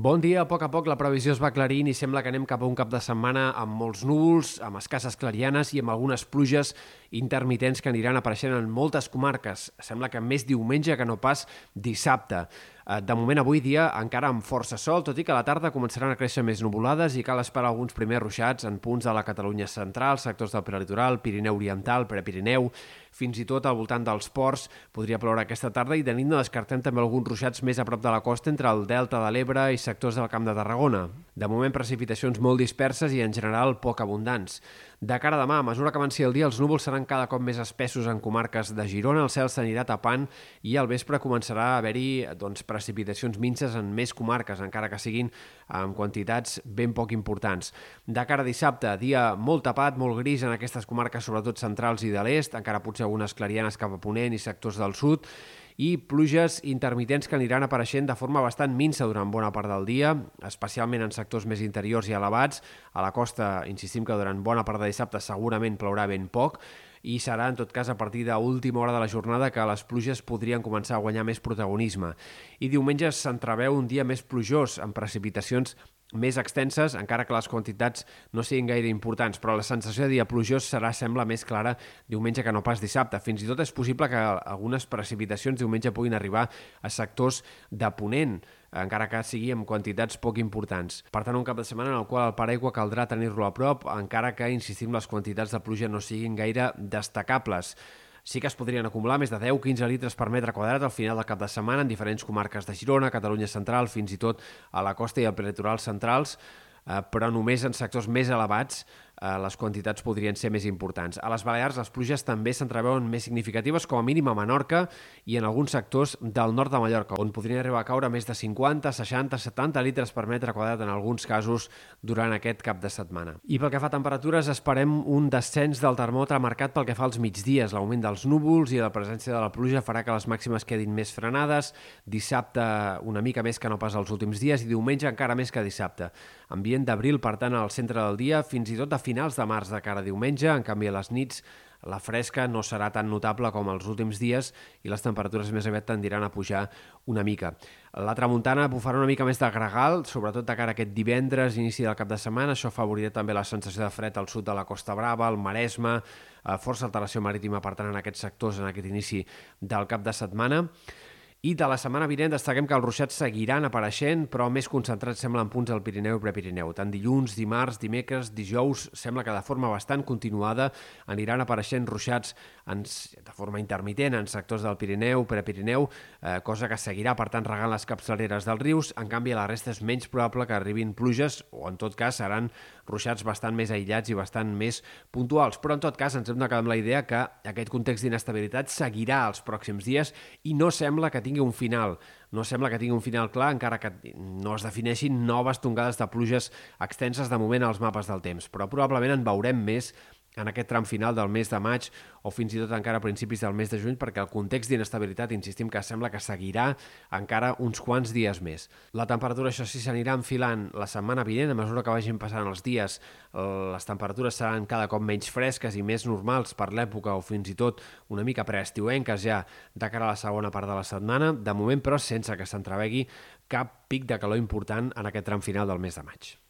Bon dia, a poc a poc la previsió es va aclarint i sembla que anem cap a un cap de setmana amb molts núvols, amb escasses clarianes i amb algunes pluges intermitents que aniran apareixent en moltes comarques. Sembla que més diumenge que no pas dissabte. Eh, de moment, avui dia, encara amb força sol, tot i que a la tarda començaran a créixer més nuvolades i cal esperar alguns primers ruixats en punts de la Catalunya central, sectors del prelitoral, Pirineu Oriental, Prepirineu, fins i tot al voltant dels ports podria ploure aquesta tarda i de nit no descartem també alguns ruixats més a prop de la costa entre el delta de l'Ebre i sectors del Camp de Tarragona. De moment, precipitacions molt disperses i, en general, poc abundants. De cara a demà, a mesura que avanci el dia, els núvols seran cada cop més espessos en comarques de Girona, el cel s'anirà tapant i al vespre començarà a haver-hi doncs, precipitacions minces en més comarques, encara que siguin amb quantitats ben poc importants. De cara a dissabte, dia molt tapat, molt gris en aquestes comarques, sobretot centrals i de l'est, encara potser algunes clarianes cap a Ponent i sectors del sud, i pluges intermitents que aniran apareixent de forma bastant minsa durant bona part del dia, especialment en sectors més interiors i elevats. A la costa, insistim que durant bona part de dissabte segurament plourà ben poc, i serà, en tot cas, a partir de última hora de la jornada que les pluges podrien començar a guanyar més protagonisme. I diumenge s'entreveu un dia més plujós, amb precipitacions més extenses, encara que les quantitats no siguin gaire importants, però la sensació de dia plujós serà, sembla, més clara diumenge que no pas dissabte. Fins i tot és possible que algunes precipitacions diumenge puguin arribar a sectors de Ponent, encara que sigui amb quantitats poc importants. Per tant, un cap de setmana en el qual el paraigua caldrà tenir-lo a prop, encara que, insistim, les quantitats de pluja no siguin gaire destacables. Sí que es podrien acumular més de 10-15 litres per metre quadrat al final del cap de setmana en diferents comarques de Girona, Catalunya central, fins i tot a la costa i al prelitoral centrals, eh, però només en sectors més elevats les quantitats podrien ser més importants. A les Balears les pluges també s'entreveuen més significatives, com a mínim a Menorca i en alguns sectors del nord de Mallorca, on podrien arribar a caure més de 50, 60, 70 litres per metre quadrat en alguns casos durant aquest cap de setmana. I pel que fa a temperatures, esperem un descens del termòmetre marcat pel que fa als migdies. L'augment dels núvols i la presència de la pluja farà que les màximes quedin més frenades, dissabte una mica més que no pas els últims dies i diumenge encara més que dissabte. Ambient d'abril, per tant, al centre del dia, fins i tot a finals de març de cara a diumenge, en canvi a les nits la fresca no serà tan notable com els últims dies i les temperatures més aviat tendiran a pujar una mica. La tramuntana bufarà una mica més de gregal, sobretot de cara a aquest divendres, inici del cap de setmana. Això afavorirà també la sensació de fred al sud de la Costa Brava, al Maresme, eh, força alteració marítima, per tant, en aquests sectors, en aquest inici del cap de setmana. I de la setmana vinent destaquem que els ruixats seguiran apareixent, però més concentrats semblen punts al Pirineu i Prepirineu. Tant dilluns, dimarts, dimecres, dijous, sembla que de forma bastant continuada aniran apareixent ruixats en, de forma intermitent en sectors del Pirineu, Prepirineu, eh, cosa que seguirà, per tant, regant les capçaleres dels rius. En canvi, a la resta és menys probable que arribin pluges, o en tot cas seran ruixats bastant més aïllats i bastant més puntuals. Però en tot cas ens hem de quedar amb la idea que aquest context d'inestabilitat seguirà els pròxims dies i no sembla que tingui un final. No sembla que tingui un final clar, encara que no es defineixin noves tongades de pluges extenses de moment als mapes del temps, però probablement en veurem més en aquest tram final del mes de maig o fins i tot encara a principis del mes de juny perquè el context d'inestabilitat, insistim que sembla que seguirà encara uns quants dies més. La temperatura, això sí, s'anirà enfilant la setmana vinent, a mesura que vagin passant els dies, les temperatures seran cada cop menys fresques i més normals per l'època o fins i tot una mica preestiuenques ja de cara a la segona part de la setmana, de moment però sense que s'entravegui cap pic de calor important en aquest tram final del mes de maig.